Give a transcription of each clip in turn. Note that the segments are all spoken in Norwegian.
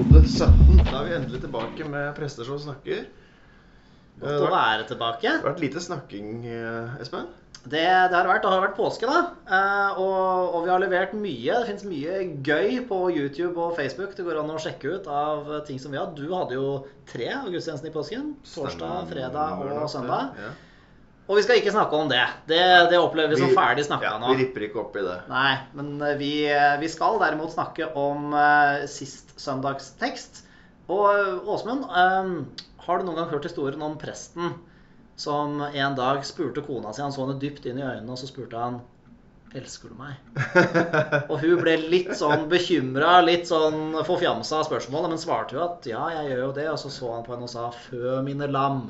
episode 17. Da er vi endelig tilbake med Prester som snakker. Godt å være tilbake. Det har vært lite snakking, eh, Espen. Det, det har vært. Det har vært påske, da. Eh, og, og vi har levert mye. Det fins mye gøy på YouTube og Facebook. Det går an å sjekke ut av ting som vi har. Du hadde jo tre av gudstjenestene i påsken. Torsdag, fredag og søndag. Og vi skal ikke snakke om det. Det, det opplever vi som ferdig snakka ja, nå. Vi ripper ikke opp i det. Nei, men eh, vi, vi skal derimot snakke om uh, sist søndags tekst. Og eh, Åsmund, uh, har du noen gang hørt historien om presten som en dag spurte kona si Han så henne dypt inn i øynene, og så spurte han Elsker du meg? Og hun ble litt sånn bekymra, litt sånn forfjamsa av spørsmålet, men svarte jo at ja, jeg gjør jo det. Og så så han på henne og sa fø mine lam.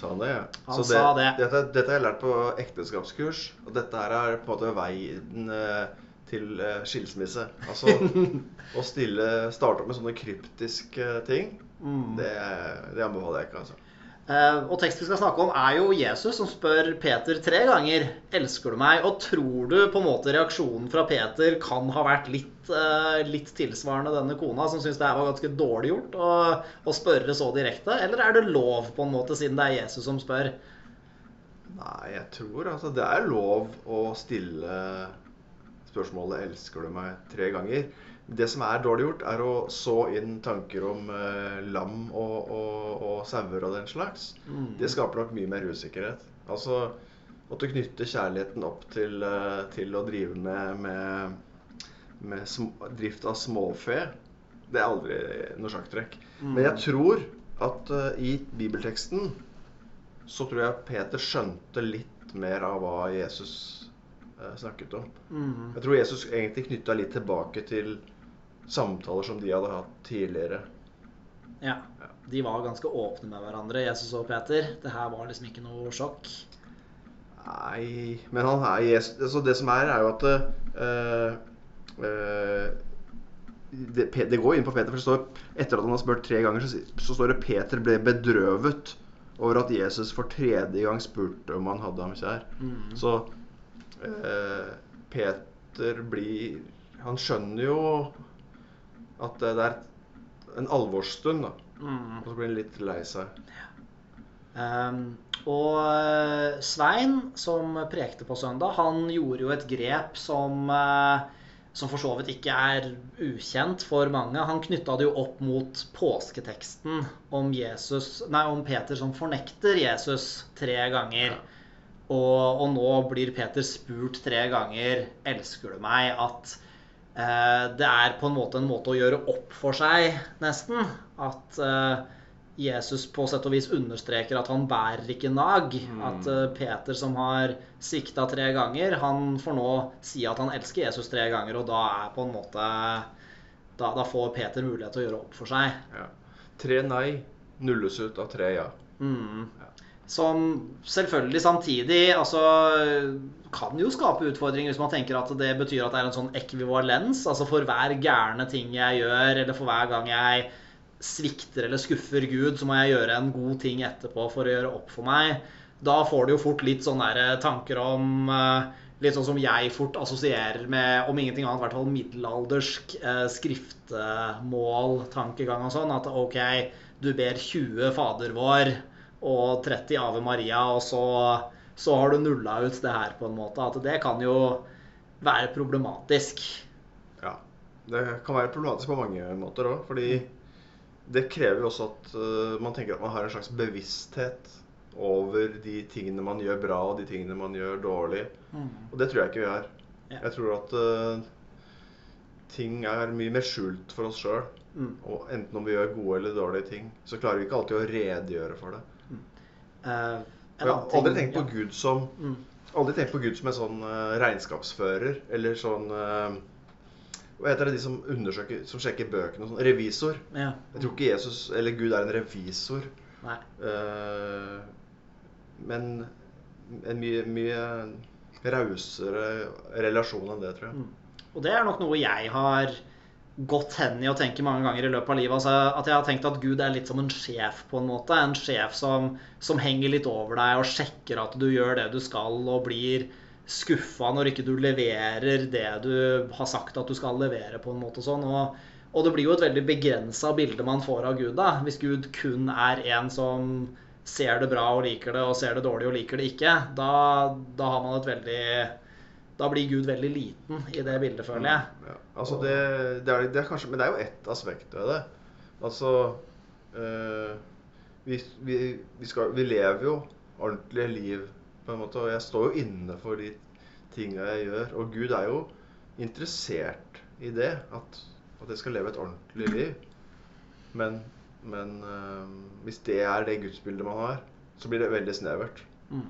Sa han det, ja. Han Så sa det. Dette, dette har jeg lært på ekteskapskurs. Og dette er på en måte veien eh, til eh, skilsmisse. Altså å stille Starte opp med sånne kryptiske ting, Mm. det, det anbefaler jeg ikke, altså. Eh, og teksten vi skal snakke om, er jo Jesus som spør Peter tre ganger 'Elsker du meg?' Og tror du på en måte reaksjonen fra Peter kan ha vært litt, eh, litt tilsvarende denne kona, som syns det var ganske dårlig gjort å, å spørre så direkte? Eller er det lov, på en måte, siden det er Jesus som spør? Nei, jeg tror altså det er lov å stille spørsmålet 'Elsker du meg?' tre ganger. Det som er dårlig gjort, er å så inn tanker om eh, lam og, og, og sauer og den slags. Mm. Det skaper nok mye mer usikkerhet. Altså måtte knytte kjærligheten opp til, eh, til å drive med, med, med sm drift av småfe. Det er aldri noe sjakktrekk. Men jeg tror at uh, i bibelteksten så tror jeg Peter skjønte litt mer av hva Jesus uh, snakket om. Mm. Jeg tror Jesus egentlig knytta litt tilbake til samtaler som de hadde hatt tidligere. Ja. De var ganske åpne med hverandre, Jesus og Peter. Det her var liksom ikke noe sjokk. Nei Men han er Jesus altså Det som er, er jo at uh, uh, det, det går inn på Peter, for det står etter at han har spurt tre ganger, så, så står det Peter ble bedrøvet over at Jesus for tredje gang spurte om han hadde ham kjær. Mm. Så uh, Peter blir Han skjønner jo at det er en alvorsstund, da. Mm. Og så blir han litt lei seg. Um, og eh, Svein, som prekte på søndag, han gjorde jo et grep som, eh, som for så vidt ikke er ukjent for mange. Han knytta det jo opp mot påsketeksten om, Jesus, nei, om Peter som fornekter Jesus tre ganger. Og, og nå blir Peter spurt tre ganger 'Elsker du meg?' At det er på en måte en måte å gjøre opp for seg, nesten. At eh, Jesus på sett og vis understreker at han bærer ikke nag. At eh, Peter som har svikta tre ganger, han får nå si at han elsker Jesus tre ganger, og da er på en måte Da, da får Peter mulighet til å gjøre opp for seg. Ja. Tre nei nulles ut av tre ja. Mm. Som selvfølgelig samtidig altså, kan jo skape utfordringer hvis man tenker at det betyr at det er en sånn ekvivalens. Altså for hver gærne ting jeg gjør, eller for hver gang jeg svikter eller skuffer Gud, så må jeg gjøre en god ting etterpå for å gjøre opp for meg. Da får du jo fort litt sånne tanker om eh, Litt sånn som jeg fort assosierer med, om ingenting annet, i hvert fall middelaldersk eh, skriftmål-tankegang og sånn. At OK, du ber 20 Fader vår og 30 Ave Maria, og så, så har du nulla ut det her på en måte. At det kan jo være problematisk. ja. Det kan være problematisk på mange måter òg, fordi det krever jo også at eh, man tenker at man har en slags bevissthet over de tingene man gjør bra, og de tingene man gjør dårlig. Og det tror jeg ikke vi har. Jeg tror at uh, ting er mye mer skjult for oss sjøl. Mm. Og enten om vi gjør gode eller dårlige ting, så klarer vi ikke alltid å redegjøre for det. Mm. Uh, Jeg har aldri tenkt på ja. Gud som Mm. Aldri tenkt på Gud som en sånn uh, regnskapsfører eller sånn uh, Hva heter det de som undersøker, som sjekker bøkene og sånn? Revisor. Ja. Jeg tror ikke Jesus eller Gud er en revisor. Nei. men en mye, mye rausere relasjon enn det, tror jeg. Mm. Og det er nok noe jeg har gått hen i å tenke mange ganger i løpet av livet. Altså, at jeg har tenkt at Gud er litt som en sjef, på en måte. En sjef som, som henger litt over deg og sjekker at du gjør det du skal, og blir skuffa når ikke du leverer det du har sagt at du skal levere, på en måte sånn. Og, Og det blir jo et veldig begrensa bilde man får av Gud, da. Hvis Gud kun er en som ser det bra og liker det, og ser det dårlig og liker det ikke, da, da har man et veldig Da blir Gud veldig liten i det bildet, føler jeg. Ja, altså det, det, er, det er kanskje, men det er jo ett aspekt ved det. Altså øh, vi, vi, vi, skal, vi lever jo ordentlige liv, på en måte, og jeg står jo inne for de tinga jeg gjør. Og Gud er jo interessert i det, at, at jeg skal leve et ordentlig liv. Men, men øh, hvis det er det gudsbildet man har, så blir det veldig snevert. Mm.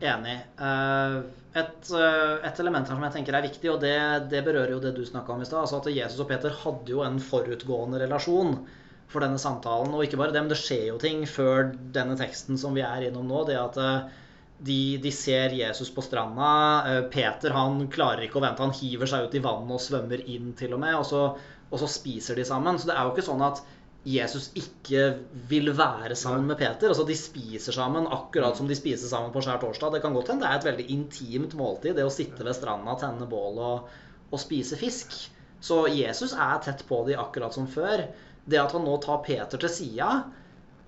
Enig. Eh, et, eh, et, element her som jeg tenker er viktig, og det, det berører jo det du snakka om i stad. Altså at Jesus og Peter hadde jo en forutgående relasjon for denne samtalen. Og ikke bare det, men det skjer jo ting før denne teksten som vi er innom nå. Det at eh, de, de ser Jesus på stranda. Peter han klarer ikke å vente. Han hiver seg ut i vannet og svømmer inn, til og med. Og så, og så spiser de sammen. Så det er jo ikke sånn at Jesus ikke vil være sammen med Peter. Altså De spiser sammen akkurat som de spiser sammen på skjærtorsdag. Det kan godt hende det er et veldig intimt måltid, det å sitte ved stranda, tenne bål og, og spise fisk. Så Jesus er tett på de akkurat som før. Det at han nå tar Peter til sida,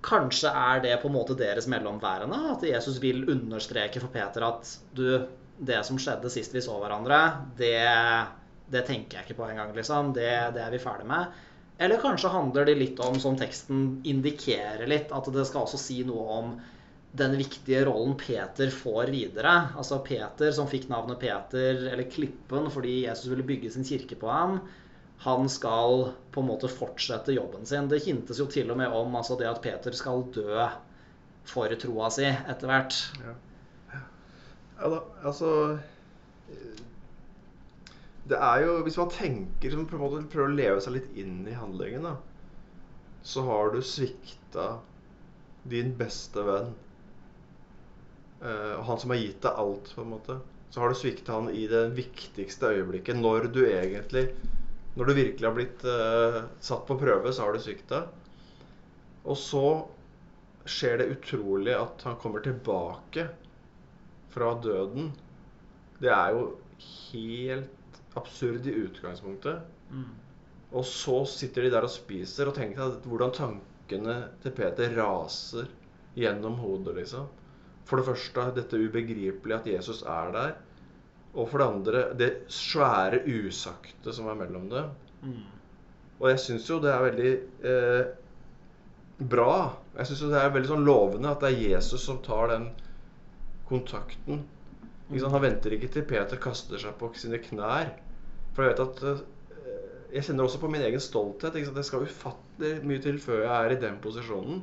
kanskje er det på en måte deres mellomværende. At Jesus vil understreke for Peter at du, det som skjedde sist vi så hverandre, det, det tenker jeg ikke på engang, liksom. Det, det er vi ferdig med. Eller kanskje handler det litt om, som teksten indikerer litt, at det skal også si noe om den viktige rollen Peter får videre. Altså Peter som fikk navnet Peter, eller Klippen, fordi Jesus ville bygge sin kirke på ham. Han skal på en måte fortsette jobben sin. Det hintes jo til og med om altså det at Peter skal dø for troa si etter hvert. Ja. ja da, altså det er jo Hvis man tenker på en måte prøver å leve seg litt inn i handlingen, da, så har du svikta din beste venn. Uh, han som har gitt deg alt, på en måte. Så har du svikta han i det viktigste øyeblikket. Når du egentlig Når du virkelig har blitt uh, satt på prøve, så har du svikta. Og så skjer det utrolig at han kommer tilbake fra døden. Det er jo helt absurd i utgangspunktet. Mm. Og så sitter de der og spiser og tenker at hvordan tankene til Peter raser gjennom hodet, liksom. For det første dette ubegripelige at Jesus er der. Og for det andre det svære usagte som er mellom det. Mm. Og jeg syns jo det er veldig eh, bra. Jeg syns det er veldig sånn lovende at det er Jesus som tar den kontakten han venter ikke til Peter kaster seg på sine knær. For jeg vet at eh, Jeg kjenner også på min egen stolthet. Det skal ufattelig mye til før jeg er i den posisjonen.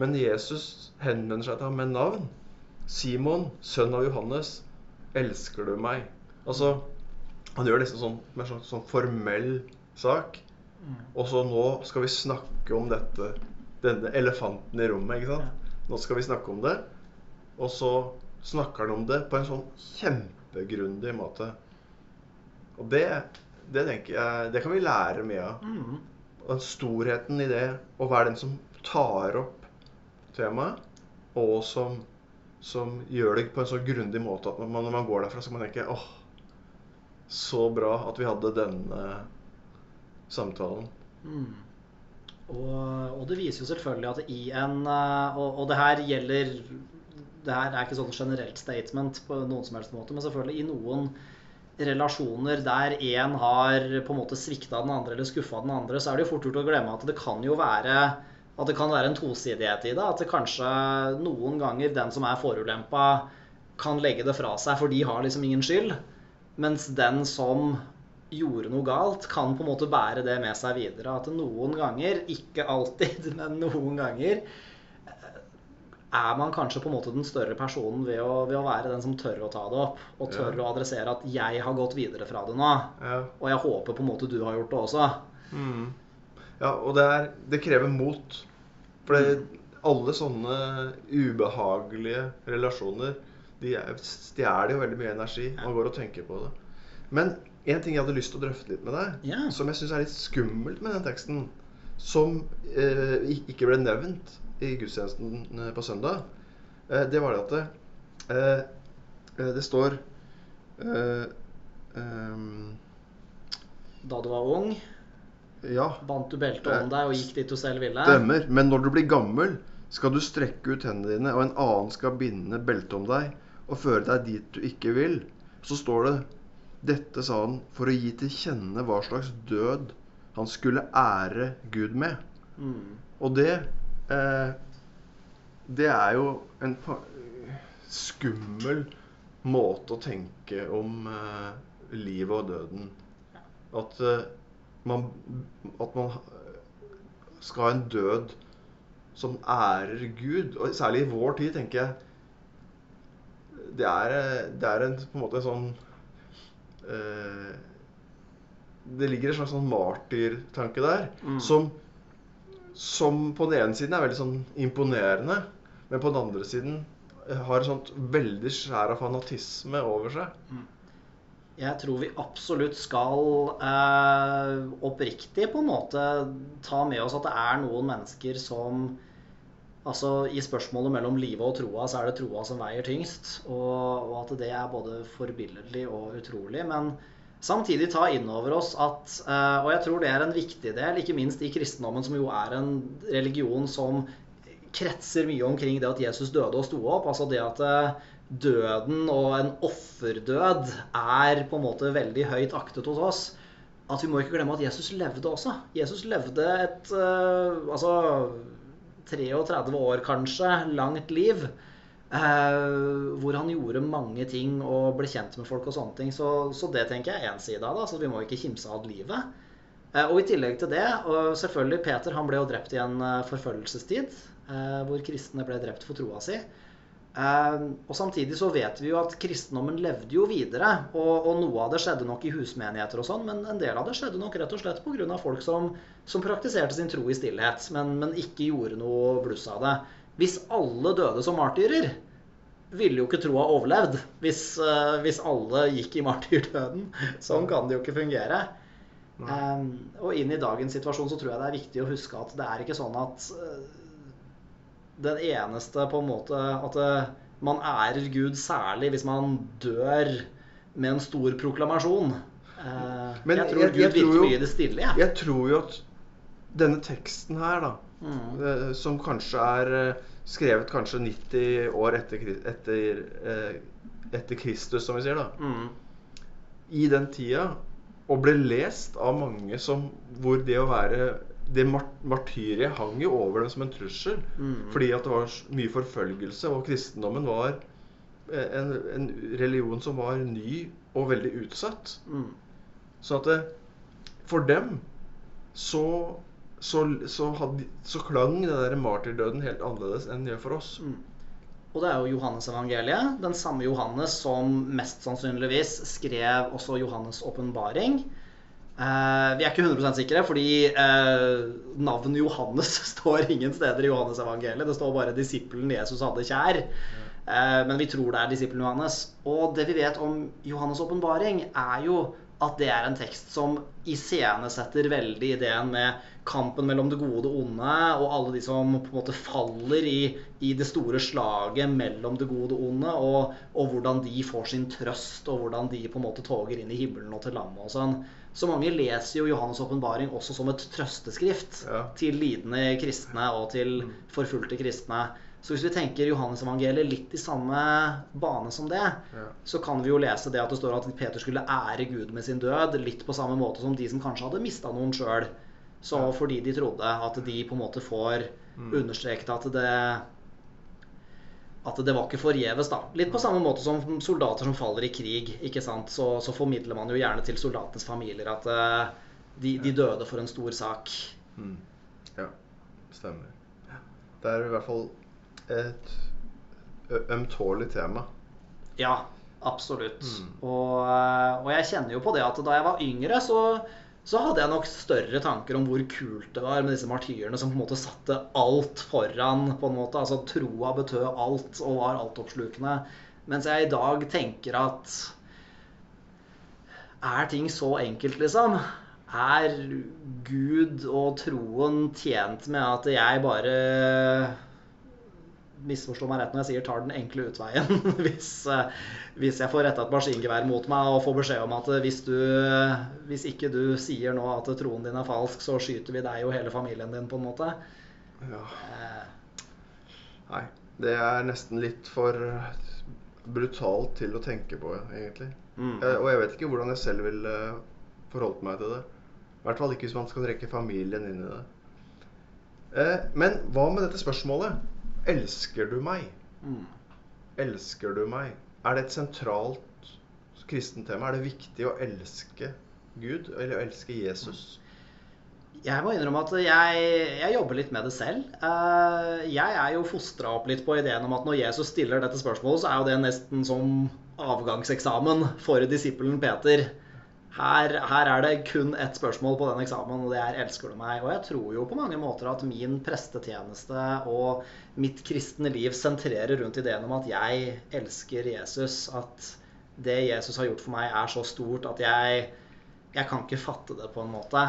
Men Jesus henvender seg til ham med navn. Simon, sønn av Johannes, elsker du meg? Altså, Han gjør nesten sånn med sånn, sånn formell sak. Mm. Og så nå skal vi snakke om dette. Denne elefanten i rommet. ikke sant? Nå skal vi snakke om det. Og så snakker han om det på en sånn kjempegrundig måte. Og det, det jeg Det kan vi lære mye av. Mm. Og storheten i det å være den som tar opp temaet, og som, som gjør det på en så grundig måte at man, når man går derfra, så kan man tenke åh, så bra at vi hadde denne samtalen. Mm. Og, og, det viser jo selvfølgelig at i en eh, og, og, det her gjelder det her er ikke sånn generelt statement på noen som helst måte, men selvfølgelig i noen relasjoner der én har på en måte svikta den andre eller skuffa den andre, så er det jo fort gjort å glemme at det kan jo være at det kan være en tosidighet i det. At det kanskje noen ganger den som er forulempa, kan legge det fra seg, for de har liksom ingen skyld. Mens den som gjorde noe galt, kan på en måte bære det med seg videre. At noen ganger, ikke alltid, men noen ganger, er man kanskje på en måte den større personen ved å, ved å være den som tør å ta det opp. Og tør ja. å adressere at 'jeg har gått videre fra det nå'. Ja. Og jeg håper på en måte du har gjort det også. Mm. Ja, og det, er, det, krever mot. For det, alle sånne ubehagelige relasjoner de stjeler jo veldig mye energi. Man går og tenker på det. Men en ting jeg hadde lyst til å drøfte litt med deg, yeah. som jeg syns er litt skummelt med den teksten, som eh, ikke ble nevnt i gudstjenesten eh, på søndag, eh, det var det at det, eh, det står Da du var ung? Ja, Bandt du beltet om deg og gikk dit du selv ville? stemmer. Men når du blir gammel, skal du strekke ut hendene dine, og en annen skal binde beltet om deg og føre deg dit du ikke vil. Så står det Dette sa han for å gi til kjenne hva slags død han skulle ære Gud med. Mm. Og det Det er jo en skummel måte å tenke om eh, livet og døden. At eh, man At man skal ha en død som ærer Gud. Og særlig i vår tid, tenker jeg. Det er, eh, det er en, på en måte en sånn eh, Det ligger en slags sånn martyrtanke der. Mm. Som, som på den ene siden er veldig sånn imponerende, men på den andre siden har et sånt veldig skjær av fanatisme over seg. Jeg tror vi absolutt skal eh, oppriktig på en måte ta med oss at det er noen mennesker som Altså I spørsmålet mellom livet og troa, så er det troa som veier tyngst. Og, og at det er både forbilledlig og utrolig. Men samtidig ta inn over oss at eh, Og jeg tror det er en viktig del, ikke minst i kristendommen, som jo er en religion som kretser mye omkring det at Jesus døde og sto opp. Altså det at eh, døden og en offerdød er på en måte veldig høyt aktet hos oss. At vi må ikke glemme at Jesus levde også. Jesus levde et eh, altså 33 år kanskje, langt liv. Eh, hvor han gjorde mange ting og ble kjent med folk og sånne ting. Så, så det tenker jeg er én side av det. Så vi må ikke kimse av livet. Eh, og i tillegg til det, og selvfølgelig Peter han ble jo drept i en eh, forfølgelsestid. eh, hvor kristne ble drept for troa si. Og samtidig så vet vi jo at kristendommen levde jo videre. Og, og noe av det skjedde nok i husmenigheter og sånn, men en del av det skjedde nok rett og slett pga. folk som, som praktiserte sin tro i stillhet, men, men ikke gjorde noe bluss av det. Hvis alle døde som martyrer, ville jo ikke troa overlevd. Hvis, eh, hvis alle gikk i martyrdøden. Sånn kan det jo ikke fungere. Um, og inn i dagens situasjon så tror jeg det er viktig å huske at det er ikke sånn at eh, den eneste på en måte At eh, man ærer Gud særlig hvis man dør med en stor proklamasjon. Uh, Men jeg tror jeg- Gud jeg tror virker jo- mye i det stille, Ja. Jeg tror jo at denne teksten her, da, Mm. eh, som kanskje er eh, skrevet kanskje 90 år etter, etter, eh, etter Kristus, som vi sier, da, Mm. i den tida, og ble lest av mange som hvor det å være det mar martyriet hang jo over dem som en trussel. Mm. Fordi at det var mye forfølgelse, og kristendommen var en, en religion som var ny og veldig utsatt. Mm. Så at det, for dem så, så, så, hadde, så klang den der martyrdøden helt annerledes enn det gjør for oss. Mm. Og det er jo Johannes-evangeliet. Den samme Johannes som mest sannsynligvis skrev også Johannes' åpenbaring. Eh, vi er ikke 100 sikre, fordi eh, navnet Johannes står ingen steder i Johannes-evangeliet. Det står bare 'disippelen Jesus hadde kjær'. Eh, men vi tror det er disippelen Johannes. Og det vi vet om Johannes' åpenbaring, er jo at det er en tekst som iscenesetter veldig ideen med kampen mellom det gode og det onde, og alle de som på en måte faller i, i det store slaget mellom det gode og det onde, og, og hvordan de får sin trøst, og hvordan de på en måte toger inn i himmelen og til lammet og sånn. Så mange leser jo Johannes' åpenbaring også som et trøsteskrift Ja. til lidende kristne og til forfulgte kristne. Så hvis vi tenker Johannes-evangeliet litt i samme bane som det, Ja. så kan vi jo lese det at det står at Peter skulle ære Gud med sin død, litt på samme måte som de som kanskje hadde mista noen sjøl. Så Ja. fordi de trodde at de på en måte får Mm. understreket at det at det var ikke forgjeves, da. Litt på samme måte som soldater som faller i krig. ikke sant? Så, så formidler man jo gjerne til soldatenes familier at eh, de, de døde for en stor sak. Mm. Ja, stemmer. Det er i hvert fall et ømtålig tema. Ja, absolutt. Mm. Og, eh, og jeg kjenner jo på det at da jeg var yngre, så, så hadde jeg nok større tanker om hvor kult det var med disse martyrene som på en måte satte alt foran. på en måte, altså Troa betød alt og var altoppslukende. Mens jeg i dag tenker at Er ting så enkelt, liksom? Er Gud og troen tjent med at jeg bare misforstå meg rett når jeg sier 'tar den enkle utveien'. hvis, eh, hvis jeg får retta et maskingevær mot meg og får beskjed om at eh, hvis, du, hvis ikke du sier nå at troen din er falsk, så skyter vi deg og hele familien din, på en måte. Ja. Eh, Nei. Det er nesten litt for brutalt til å tenke på, egentlig. mm. Jeg, og jeg vet ikke hvordan jeg selv ville forholdt meg til det. I hvert fall ikke hvis man skal trekke familien inn i det. Eh, men hva med dette spørsmålet? Elsker du meg? Mm. Elsker du meg? Er det et sentralt kristent tema? Er det viktig å elske Gud, eller å elske Jesus? Jeg må innrømme at jeg, jeg jobber litt med det selv. Eh, Jeg er jo fostra opp litt på ideen om at når Jesus stiller dette spørsmålet, så er jo det nesten som avgangseksamen for disippelen Peter. Her, her er det kun ett spørsmål på den eksamen, og det er 'elsker du meg?' Og jeg tror jo på mange måter at min prestetjeneste og mitt kristne liv sentrerer rundt ideen om at jeg elsker Jesus. At det Jesus har gjort for meg, er så stort at jeg, jeg kan ikke fatte det på en måte.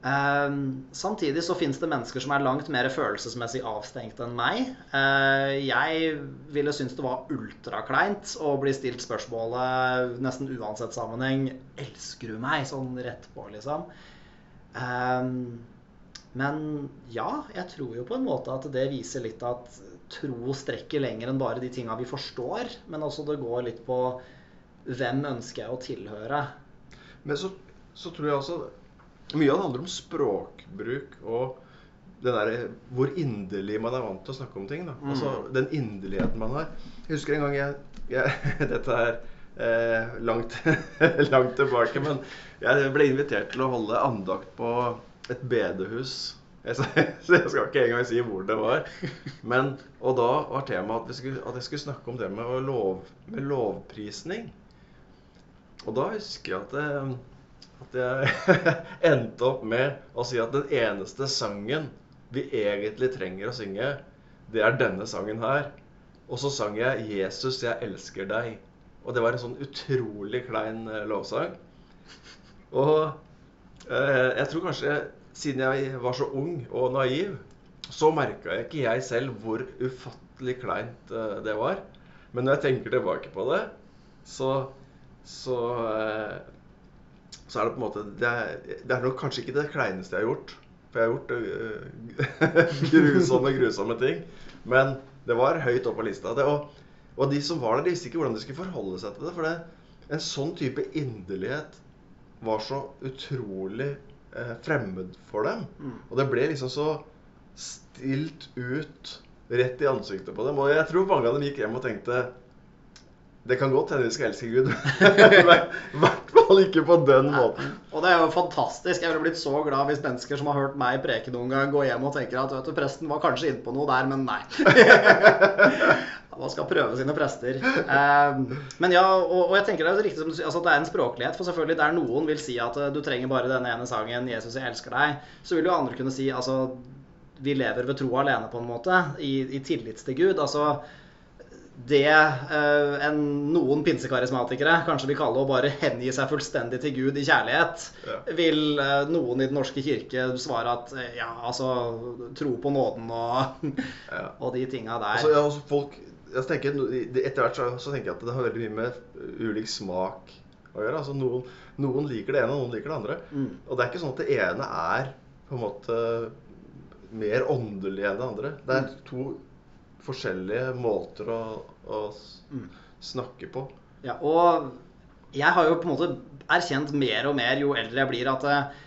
Ehm, samtidig så finnes det mennesker som er langt mer følelsesmessig avstengt enn meg. Uh, jeg ville synes det var ultrakleint å bli stilt spørsmålet nesten uansett sammenheng Elsker du meg? Sånn rett på, liksom. Uh, men ja, jeg tror jo på en måte at det viser litt at tro strekker lenger enn bare de tinga vi forstår. Men også det går litt på hvem ønsker jeg å tilhøre. Men så, så tror jeg også Mye av det handler om språkbruk og der, hvor inderlig man er vant til å snakke om ting. Da. Mm. Altså Den inderligheten man har. Jeg husker en gang jeg, jeg Dette er eh, langt, langt tilbake, men jeg ble invitert til å holde andakt på et bedehus. Jeg, så jeg skal ikke engang si hvor det var. Men, og da var temaet at, skulle, at jeg skulle snakke om det med, lov, med lovprisning. Og da husker jeg at, det, at jeg endte opp med å si at den eneste sangen vi egentlig trenger å synge, det er denne sangen her. Og så sang jeg 'Jesus, jeg elsker deg'. Og det var en sånn utrolig klein eh, lovsang. Og eh, jeg tror kanskje siden jeg var så ung og naiv, så merka jeg ikke jeg selv hvor ufattelig kleint eh, det var. Men når jeg tenker tilbake på det, så så, så er det på en måte Det er, det er nok kanskje ikke det kleineste jeg har gjort. For jeg har gjort uh, grusomme, grusomme ting. Men det var høyt opp på lista. Det, og, og de som var der, de visste ikke hvordan de skulle forholde seg til det. For det, en sånn type inderlighet var så utrolig eh, fremmed for dem. Mm. Og det ble liksom så stilt ut rett i ansiktet på dem. Og jeg tror mange av dem gikk hjem og tenkte det kan godt hende vi skal elske Gud, i hvert fall ikke på den måten. Og det er jo fantastisk. Jeg ville blitt så glad hvis mennesker som har hørt meg preke noen gang, går hjem og tenker at vet du, presten var kanskje inne på noe der, men nei. Man skal prøve sine prester. Eh, men ja, og, jeg tenker det er jo riktig som du sier, altså det er en språklighet. For selvfølgelig der noen vil si at eh, du trenger bare denne ene sangen 'Jesus, jeg elsker deg', så vil jo andre kunne si altså vi lever ved tro alene, på en måte, i, i tillit til Gud. altså det eh, en, noen pinsekarismatikere kanskje vil kalle å bare hengi seg fullstendig til Gud i kjærlighet, Ja. vil eh, noen i Den norske kirke svare at eh, ja, altså Tro på nåden og, Ja. og de tinga der. Altså, ja, altså folk, jeg tenker, Etter hvert så, så tenker jeg at det har veldig mye med ulik smak å gjøre. Altså, noen, noen liker det ene, og noen liker det andre. Mm. Og det er ikke sånn at det ene er på en måte mer åndelig enn det andre. Det er to forskjellige måter å, å Mm. snakke på. Ja, og jeg har jo på en måte erkjent mer og mer jo eldre jeg blir, at eh,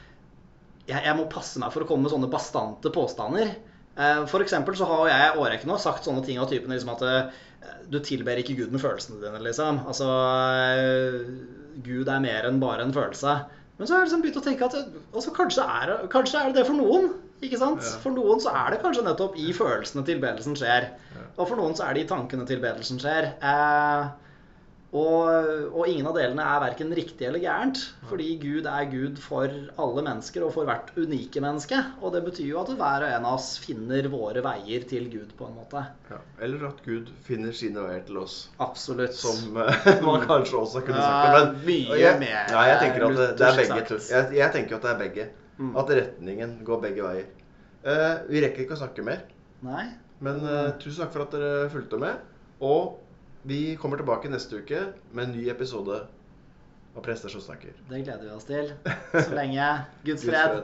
jeg, jeg må passe meg for å komme med sånne bastante påstander. Eh, For så har jeg i årrekke nå sagt sånne ting av typen liksom at eh, du tilber ikke Gud med følelsene dine, liksom. Altså Gud er mer enn bare en følelse. Men så har jeg liksom begynt å tenke at altså, kanskje, er, kanskje er det det for noen. Ikke sant? Ja. For noen så er det kanskje nettopp i følelsene tilbedelsen skjer. Ja. Og for noen så er det i tankene tilbedelsen skjer. Eh, og, og ingen av delene er verken riktig eller gærent. Fordi Gud er Gud for alle mennesker og for hvert unike menneske. Og det betyr jo at hver og en av oss finner våre veier til Gud, på en måte. Ja. Eller at Gud finner sine veier til oss. Absolutt. Som eh, man kanskje også kunne sagt det. Men mye jeg, mer Ja, jeg tenker at det, det er begge. Jeg, jeg tenker at det er begge. Mm. At retningen går begge veier. Eh, vi rekker ikke å snakke mer. Nei? Men eh, tusen takk for at dere fulgte med. Og vi kommer tilbake neste uke med en ny episode av Prester som snakker. Det gleder vi oss til. Så lenge. Guds fred.